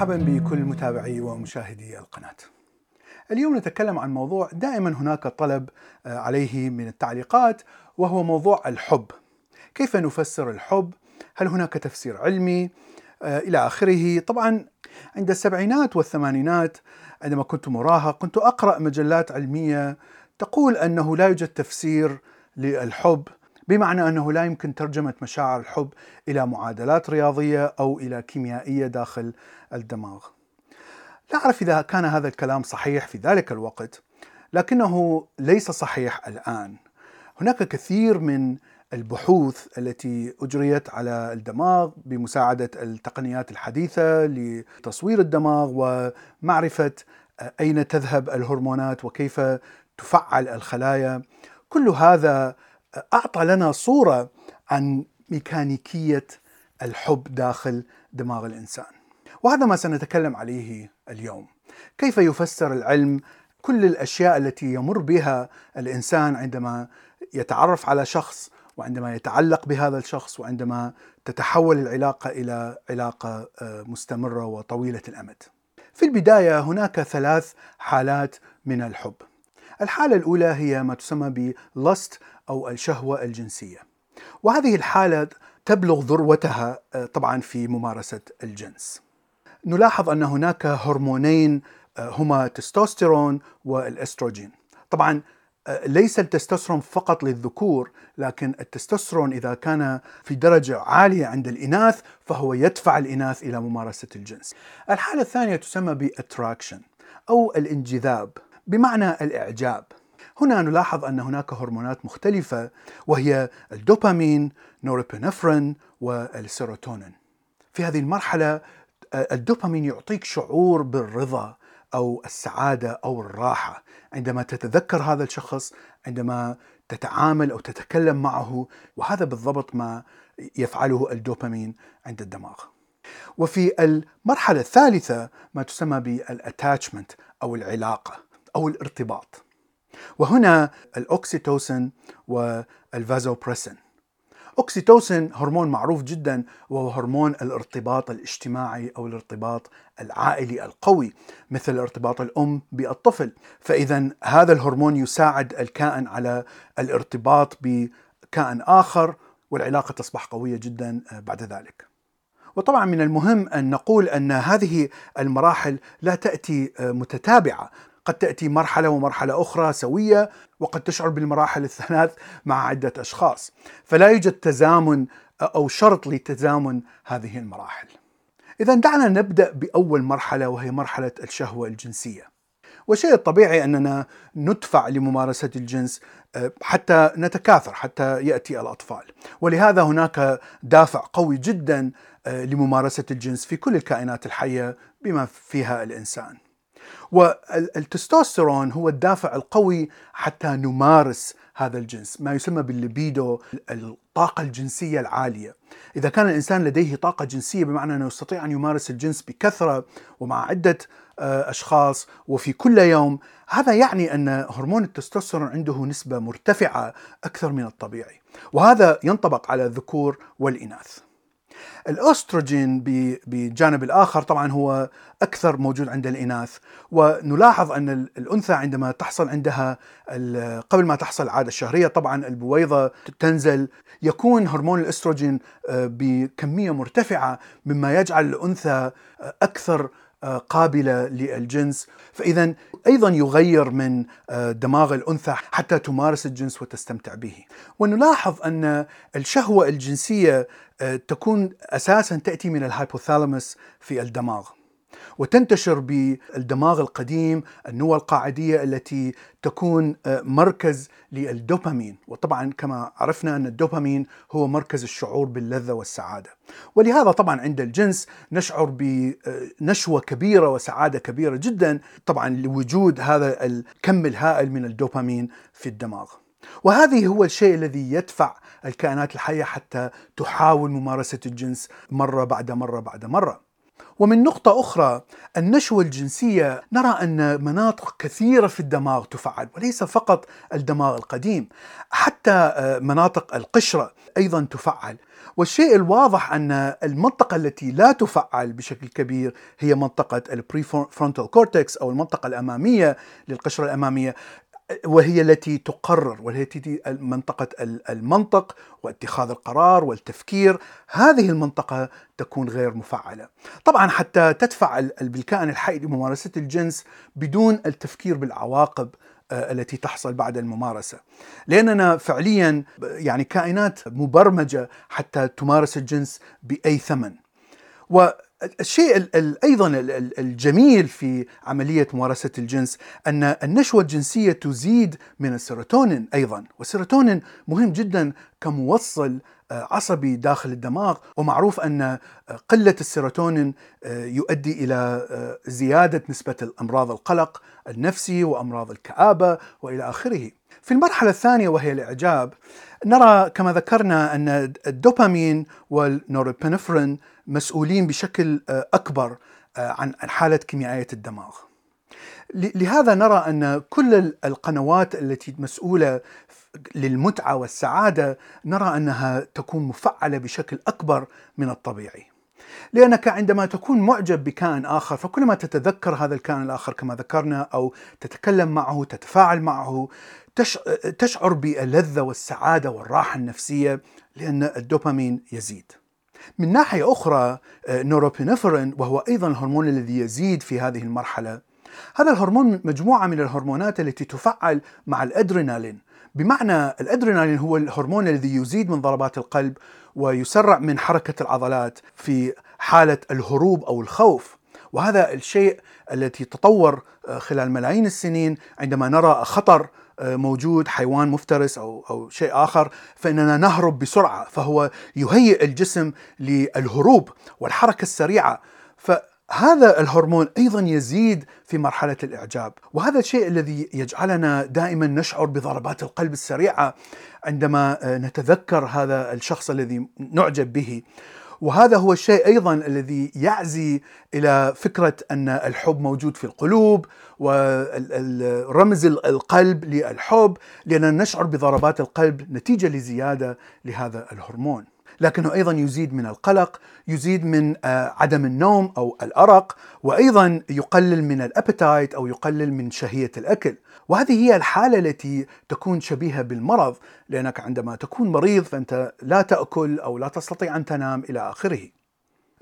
مرحبا بكل متابعي ومشاهدي القناة. اليوم نتكلم عن موضوع دائما هناك طلب عليه من التعليقات وهو موضوع الحب. كيف نفسر الحب؟ هل هناك تفسير علمي؟ إلى آخره. طبعا عند السبعينات والثمانينات عندما كنت مراهق كنت أقرأ مجلات علمية تقول أنه لا يوجد تفسير للحب بمعنى أنه لا يمكن ترجمة مشاعر الحب إلى معادلات رياضية أو إلى كيميائية داخل الدماغ. لا أعرف إذا كان هذا الكلام صحيح في ذلك الوقت لكنه ليس صحيح الآن. هناك كثير من البحوث التي أجريت على الدماغ بمساعدة التقنيات الحديثة لتصوير الدماغ ومعرفة أين تذهب الهرمونات وكيف تفعل الخلايا. كل هذا أعطى لنا صورة عن ميكانيكية الحب داخل دماغ الإنسان. وهذا ما سنتكلم عليه اليوم. كيف يفسر العلم كل الأشياء التي يمر بها الإنسان عندما يتعرف على شخص وعندما يتعلق بهذا الشخص وعندما تتحول العلاقة إلى علاقة مستمرة وطويلة الأمد. في البداية هناك ثلاث حالات من الحب. الحالة الأولى هي ما تسمى بلست أو الشهوة الجنسية. وهذه الحالة تبلغ ذروتها طبعا في ممارسة الجنس. نلاحظ أن هناك هرمونين هما التستوستيرون والإستروجين. طبعا ليس التستوستيرون فقط للذكور لكن التستوستيرون إذا كان في درجة عالية عند الإناث فهو يدفع الإناث إلى ممارسة الجنس. الحالة الثانية تسمى ب attraction أو الانجذاب بمعنى الإعجاب. هنا نلاحظ أن هناك هرمونات مختلفة وهي الدوبامين، نورابينفرين والسيروتونين. في هذه المرحلة الدوبامين يعطيك شعور بالرضا أو السعادة أو الراحة عندما تتذكر هذا الشخص عندما تتعامل أو تتكلم معه وهذا بالضبط ما يفعله الدوبامين عند الدماغ. وفي المرحلة الثالثة ما تسمى بال attachment أو العلاقة أو الارتباط. وهنا الأوكسيتوسين والفازوبريسين. أوكسيتوسين هرمون معروف جدا وهو هرمون الارتباط الاجتماعي أو الارتباط العائلي القوي مثل ارتباط الأم بالطفل، فاذا هذا الهرمون يساعد الكائن على الارتباط بكائن آخر والعلاقة تصبح قوية جدا بعد ذلك. وطبعا من المهم أن نقول أن هذه المراحل لا تأتي متتابعة، قد تأتي مرحلة ومرحلة أخرى سوية وقد تشعر بالمراحل الثلاث مع عدة أشخاص، فلا يوجد تزامن أو شرط لتزامن هذه المراحل. إذا دعنا نبدأ بأول مرحلة وهي مرحلة الشهوة الجنسية. والشيء الطبيعي أننا ندفع لممارسة الجنس حتى نتكاثر حتى يأتي الأطفال، ولهذا هناك دافع قوي جدا لممارسة الجنس في كل الكائنات الحية بما فيها الإنسان. والتستوستيرون هو الدافع القوي حتى نمارس هذا الجنس ما يسمى بالليبيدو الطاقة الجنسية العالية. إذا كان الإنسان لديه طاقة جنسية بمعنى أنه يستطيع أن يمارس الجنس بكثرة ومع عدة أشخاص وفي كل يوم هذا يعني أن هرمون التستوستيرون عنده نسبة مرتفعة أكثر من الطبيعي. وهذا ينطبق على الذكور والإناث. الأستروجين بالجانب الآخر طبعا هو أكثر موجود عند الإناث ونلاحظ أن الأنثى عندما تحصل عندها قبل ما تحصل العادة الشهرية طبعا البويضة تنزل يكون هرمون الأستروجين بكمية مرتفعة مما يجعل الأنثى أكثر قابلة للجنس. فإذا أيضا يغير من دماغ الأنثى حتى تمارس الجنس وتستمتع به. ونلاحظ أن الشهوة الجنسية تكون أساسا تأتي من الهايبوثالاموس في الدماغ. وتنتشر بالدماغ القديم النوى القاعدية التي تكون مركز للدوبامين. وطبعا كما عرفنا أن الدوبامين هو مركز الشعور باللذة والسعادة. ولهذا طبعا عند الجنس نشعر بنشوه كبيرة وسعادة كبيرة جدا طبعا لوجود هذا الكم الهائل من الدوبامين في الدماغ. وهذه هو الشيء الذي يدفع الكائنات الحية حتى تحاول ممارسة الجنس مرة بعد مرة بعد مرة. ومن نقطة أخرى النشوة الجنسية نرى أن مناطق كثيرة في الدماغ تفعل وليس فقط الدماغ القديم حتى آه، مناطق القشرة أيضا تفعل. والشيء الواضح أن المنطقة التي لا تفعل بشكل كبير هي منطقة ال prefrontal cortex أو المنطقة الأمامية للقشرة الأمامية. وهي التي تقرر وهي التي منطقة المنطق واتخاذ القرار والتفكير. هذه المنطقة تكون غير مفعلة. طبعا حتى تدفع بالكائن الحي لممارسة الجنس بدون التفكير بالعواقب آه، التي تحصل بعد الممارسة. لأننا فعليا يعني كائنات مبرمجة حتى تمارس الجنس بأي ثمن. والشيء أيضا الجميل في عملية ممارسة الجنس أن النشوة الجنسية تزيد من السيروتونين أيضا والسيروتونين مهم جدا كموصل عصبي داخل الدماغ ومعروف أن آه، قلة السيروتونين آه، يؤدي إلى زيادة نسبة الأمراض القلق النفسي وأمراض الكآبة وإلى آخره. في المرحلة الثانية وهي الإعجاب نرى كما ذكرنا أن الدوبامين والنوربينفرين مسؤولين بشكل أكبر عن حالة كيميائية الدماغ. لهذا نرى أن كل القنوات التي مسؤولة للمتعة والسعادة نرى أنها تكون مفعلة بشكل أكبر من الطبيعي. لأنك عندما تكون معجب بكائن آخر فكلما تتذكر هذا الكائن الآخر كما ذكرنا أو تتكلم معه تتفاعل معه تشعر باللذة والسعادة والراحة النفسية لأن الدوبامين يزيد. من ناحية أخرى نوروبينفرين وهو أيضا الهرمون الذي يزيد في هذه المرحلة هذا الهرمون مجموعة من الهرمونات التي تفعل مع الأدرينالين بمعنى الأدرينالين هو الهرمون الذي يزيد من ضربات القلب ويسرع من حركة العضلات في حالة الهروب أو الخوف. وهذا الشيء الذي تطور آه، خلال ملايين السنين عندما نرى خطر آه، موجود حيوان مفترس أو أو شيء آخر فإننا نهرب بسرعة فهو يهيئ الجسم للهروب والحركة السريعة. ف هذا الهرمون أيضا يزيد في مرحلة الإعجاب، وهذا الشيء الذي يجعلنا دائما نشعر بضربات القلب السريعة عندما آه، نتذكر هذا الشخص الذي نعجب به. وهذا هو الشيء أيضا الذي يعزي إلى فكرة أن الحب موجود في القلوب ورمز القلب للحب لأننا نشعر بضربات القلب نتيجة لزيادة لهذا الهرمون. لكنه أيضا يزيد من القلق، يزيد من آه، عدم النوم أو الأرق، وأيضا يقلل من الأبيتايت أو يقلل من شهية الأكل، وهذه هي الحالة التي تكون شبيهة بالمرض، لأنك عندما تكون مريض فأنت لا تأكل أو لا تستطيع أن تنام إلى آخره.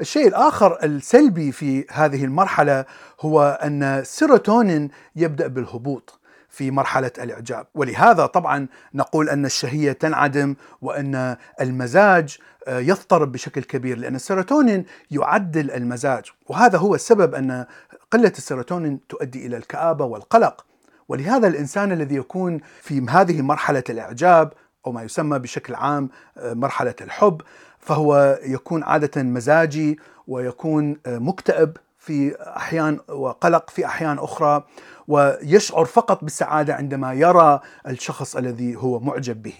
الشيء الآخر السلبي في هذه المرحلة هو أن السيروتونين يبدأ بالهبوط. في مرحلة الإعجاب، ولهذا طبعا نقول أن الشهية تنعدم وأن المزاج آه، يضطرب بشكل كبير لأن السيروتونين يعدل المزاج، وهذا هو السبب أن قلة السيروتونين تؤدي إلى الكآبة والقلق، ولهذا الإنسان الذي يكون في هذه مرحلة الإعجاب أو ما يسمى بشكل عام آه، مرحلة الحب فهو يكون عادة مزاجي ويكون آه، مكتئب في أحيان وقلق في أحيان أخرى ويشعر فقط بالسعادة عندما يرى الشخص الذي هو معجب به.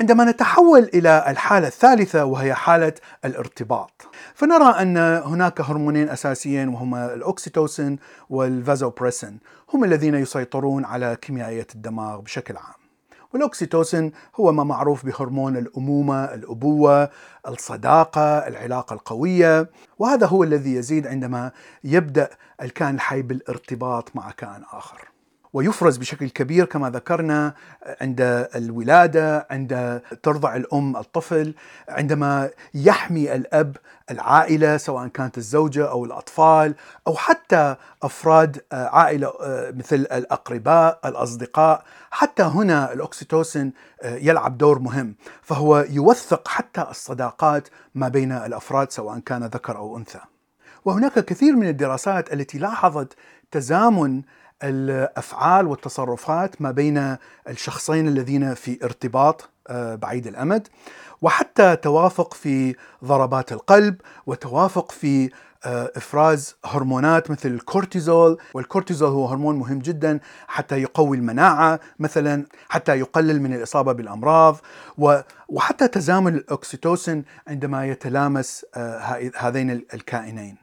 عندما نتحول إلى الحالة الثالثة وهي حالة الارتباط فنرى أن هناك هرمونين أساسيين وهما الأوكسيتوسين والفازوبريسين هم الذين يسيطرون على كيميائية الدماغ بشكل عام. والأكسيتوسين هو ما معروف بهرمون الأمومة، الأبوة، الصداقة، العلاقة القوية، وهذا هو الذي يزيد عندما يبدأ الكائن الحي بالارتباط مع كائن آخر. ويفرز بشكل كبير كما ذكرنا عند الولادة، عند ترضع الأم الطفل، عندما يحمي الأب العائلة سواء كانت الزوجة أو الأطفال أو حتى أفراد عائلة مثل الأقرباء، الأصدقاء، حتى هنا الأكسيتوسين يلعب دور مهم، فهو يوثق حتى الصداقات ما بين الأفراد سواء كان ذكر أو أنثى. وهناك كثير من الدراسات التي لاحظت تزامن الأفعال والتصرفات ما بين الشخصين الذين في ارتباط آه، بعيد الأمد وحتى توافق في ضربات القلب وتوافق في آه، إفراز هرمونات مثل الكورتيزول والكورتيزول هو هرمون مهم جدا حتى يقوي المناعة مثلا حتى يقلل من الإصابة بالأمراض وحتى تزامن الاكسيتوسين عندما يتلامس آه، هذين الكائنين.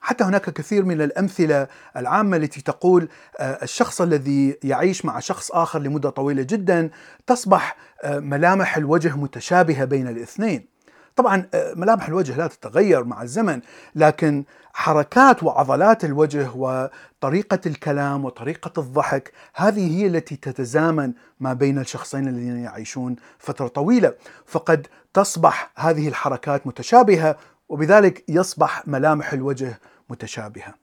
حتى هناك كثير من الأمثلة العامة التي تقول الشخص الذي يعيش مع شخص آخر لمدة طويلة جدا تصبح ملامح الوجه متشابهة بين الاثنين. طبعا ملامح الوجه لا تتغير مع الزمن لكن حركات وعضلات الوجه وطريقة الكلام وطريقة الضحك هذه هي التي تتزامن ما بين الشخصين الذين يعيشون فترة طويلة فقد تصبح هذه الحركات متشابهة وبذلك يصبح ملامح الوجه متشابهة.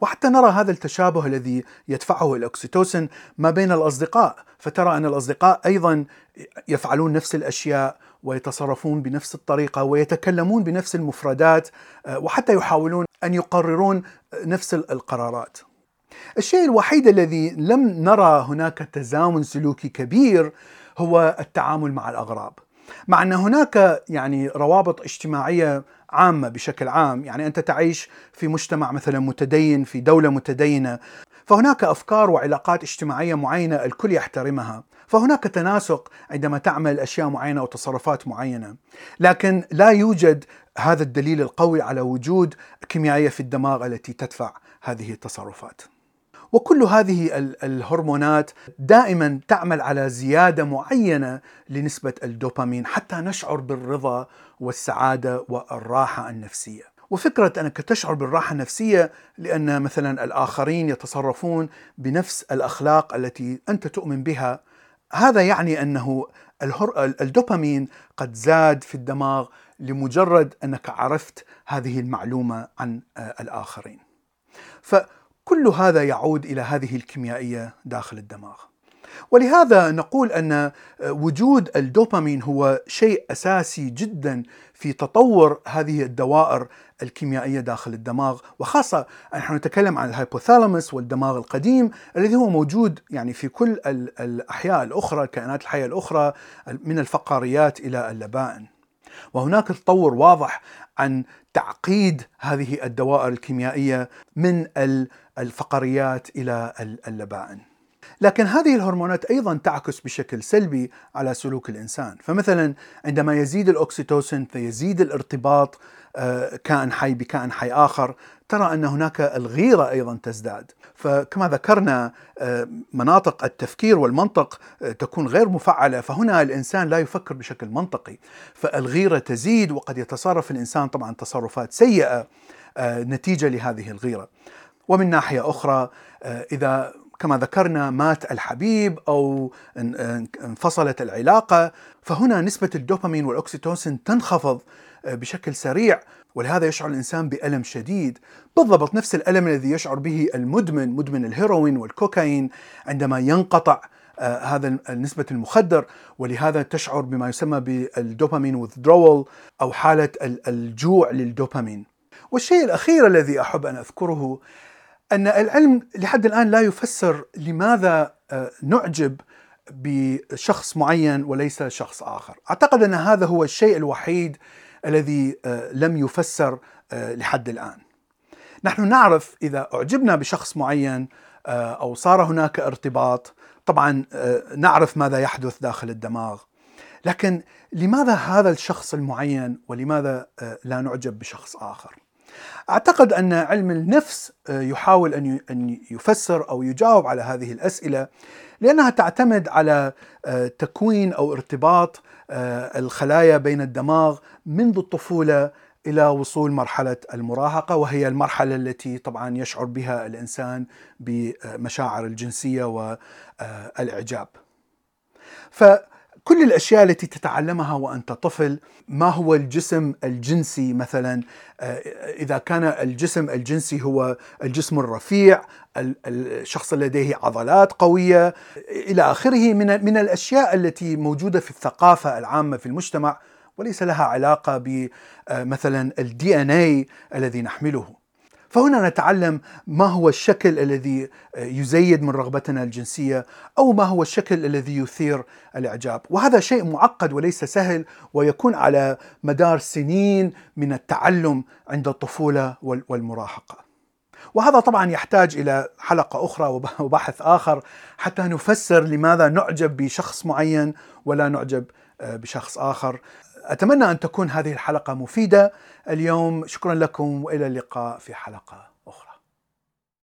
وحتى نرى هذا التشابه الذي يدفعه الاكسيتوسن ما بين الأصدقاء، فترى أن الأصدقاء أيضا يفعلون نفس الأشياء ويتصرفون بنفس الطريقة ويتكلمون بنفس المفردات وحتى يحاولون أن يقررون نفس القرارات. الشيء الوحيد الذي لم نرى هناك تزامن سلوكي كبير هو التعامل مع الأغراب. مع أن هناك يعني روابط اجتماعية عامة بشكل عام، يعني أنت تعيش في مجتمع مثلا متدين في دولة متدينة، فهناك أفكار وعلاقات اجتماعية معينة الكل يحترمها، فهناك تناسق عندما تعمل أشياء معينة وتصرفات معينة، لكن لا يوجد هذا الدليل القوي على وجود كيميائية في الدماغ التي تدفع هذه التصرفات. وكل هذه الهرمونات دائما تعمل على زيادة معينة لنسبة الدوبامين حتى نشعر بالرضا والسعادة والراحة النفسية. وفكرة أنك تشعر بالراحة النفسية لأن مثلا الآخرين يتصرفون بنفس الأخلاق التي أنت تؤمن بها هذا يعني أنه الدوبامين قد زاد في الدماغ لمجرد أنك عرفت هذه المعلومة عن الآخرين. ف كل هذا يعود إلى هذه الكيميائية داخل الدماغ. ولهذا نقول أن وجود الدوبامين هو شيء أساسي جدا في تطور هذه الدوائر الكيميائية داخل الدماغ وخاصة نحن نتكلم عن الهايبوثالاموس والدماغ القديم الذي هو موجود يعني في كل الأحياء الأخرى الكائنات الحية الأخرى من الفقاريات إلى اللبائن. وهناك تطور واضح عن تعقيد هذه الدوائر الكيميائية من الفقريات إلى اللبائن. لكن هذه الهرمونات أيضا تعكس بشكل سلبي على سلوك الإنسان، فمثلا عندما يزيد الاكسيتوسين فيزيد الارتباط كائن حي بكائن حي آخر، ترى أن هناك الغيرة أيضا تزداد، فكما ذكرنا مناطق التفكير والمنطق تكون غير مفعلة، فهنا الإنسان لا يفكر بشكل منطقي، فالغيرة تزيد وقد يتصرف الإنسان طبعا تصرفات سيئة نتيجة لهذه الغيرة. ومن ناحية أخرى إذا كما ذكرنا مات الحبيب أو إنفصلت العلاقة فهنا نسبة الدوبامين والأكسيتوسين تنخفض. بشكل سريع. ولهذا يشعر الإنسان بألم شديد. بالضبط نفس الألم الذي يشعر به المدمن مدمن الهيروين والكوكايين عندما ينقطع هذا نسبة المخدر. ولهذا تشعر بما يسمى بالدوبامين withdrawal أو حالة الجوع للدوبامين. والشيء الأخير الذي أحب أن أذكره أن العلم لحد الآن لا يفسر لماذا نعجب بشخص معين وليس شخص آخر، أعتقد أن هذا هو الشيء الوحيد الذي لم يفسر لحد الآن. نحن نعرف إذا أعجبنا بشخص معين أو صار هناك ارتباط، طبعا نعرف ماذا يحدث داخل الدماغ. لكن لماذا هذا الشخص المعين ولماذا لا نعجب بشخص آخر؟ أعتقد أن علم النفس يحاول أن أن يفسر أو يجاوب على هذه الأسئلة لأنها تعتمد على تكوين أو ارتباط الخلايا بين الدماغ منذ الطفولة إلى وصول مرحلة المراهقة وهي المرحلة التي طبعا يشعر بها الإنسان بمشاعر الجنسية والاعجاب. ف كل الأشياء التي تتعلمها وأنت طفل ما هو الجسم الجنسي مثلا؟ إذا كان الجسم الجنسي هو الجسم الرفيع الشخص لديه عضلات قوية إلى آخره من من الأشياء التي موجودة في الثقافة العامة في المجتمع وليس لها علاقة بمثلا الدي ان اي الذي نحمله. فهنا نتعلم ما هو الشكل الذي يزيد من رغبتنا الجنسية أو ما هو الشكل الذي يثير الإعجاب، وهذا شيء معقد وليس سهل ويكون على مدار سنين من التعلم عند الطفولة والمراهقة. وهذا طبعا يحتاج إلى حلقة أخرى وبحث آخر حتى نفسر لماذا نعجب بشخص معين ولا نعجب بشخص آخر. أتمنى أن تكون هذه الحلقة مفيدة. اليوم شكرا لكم وإلى اللقاء في حلقة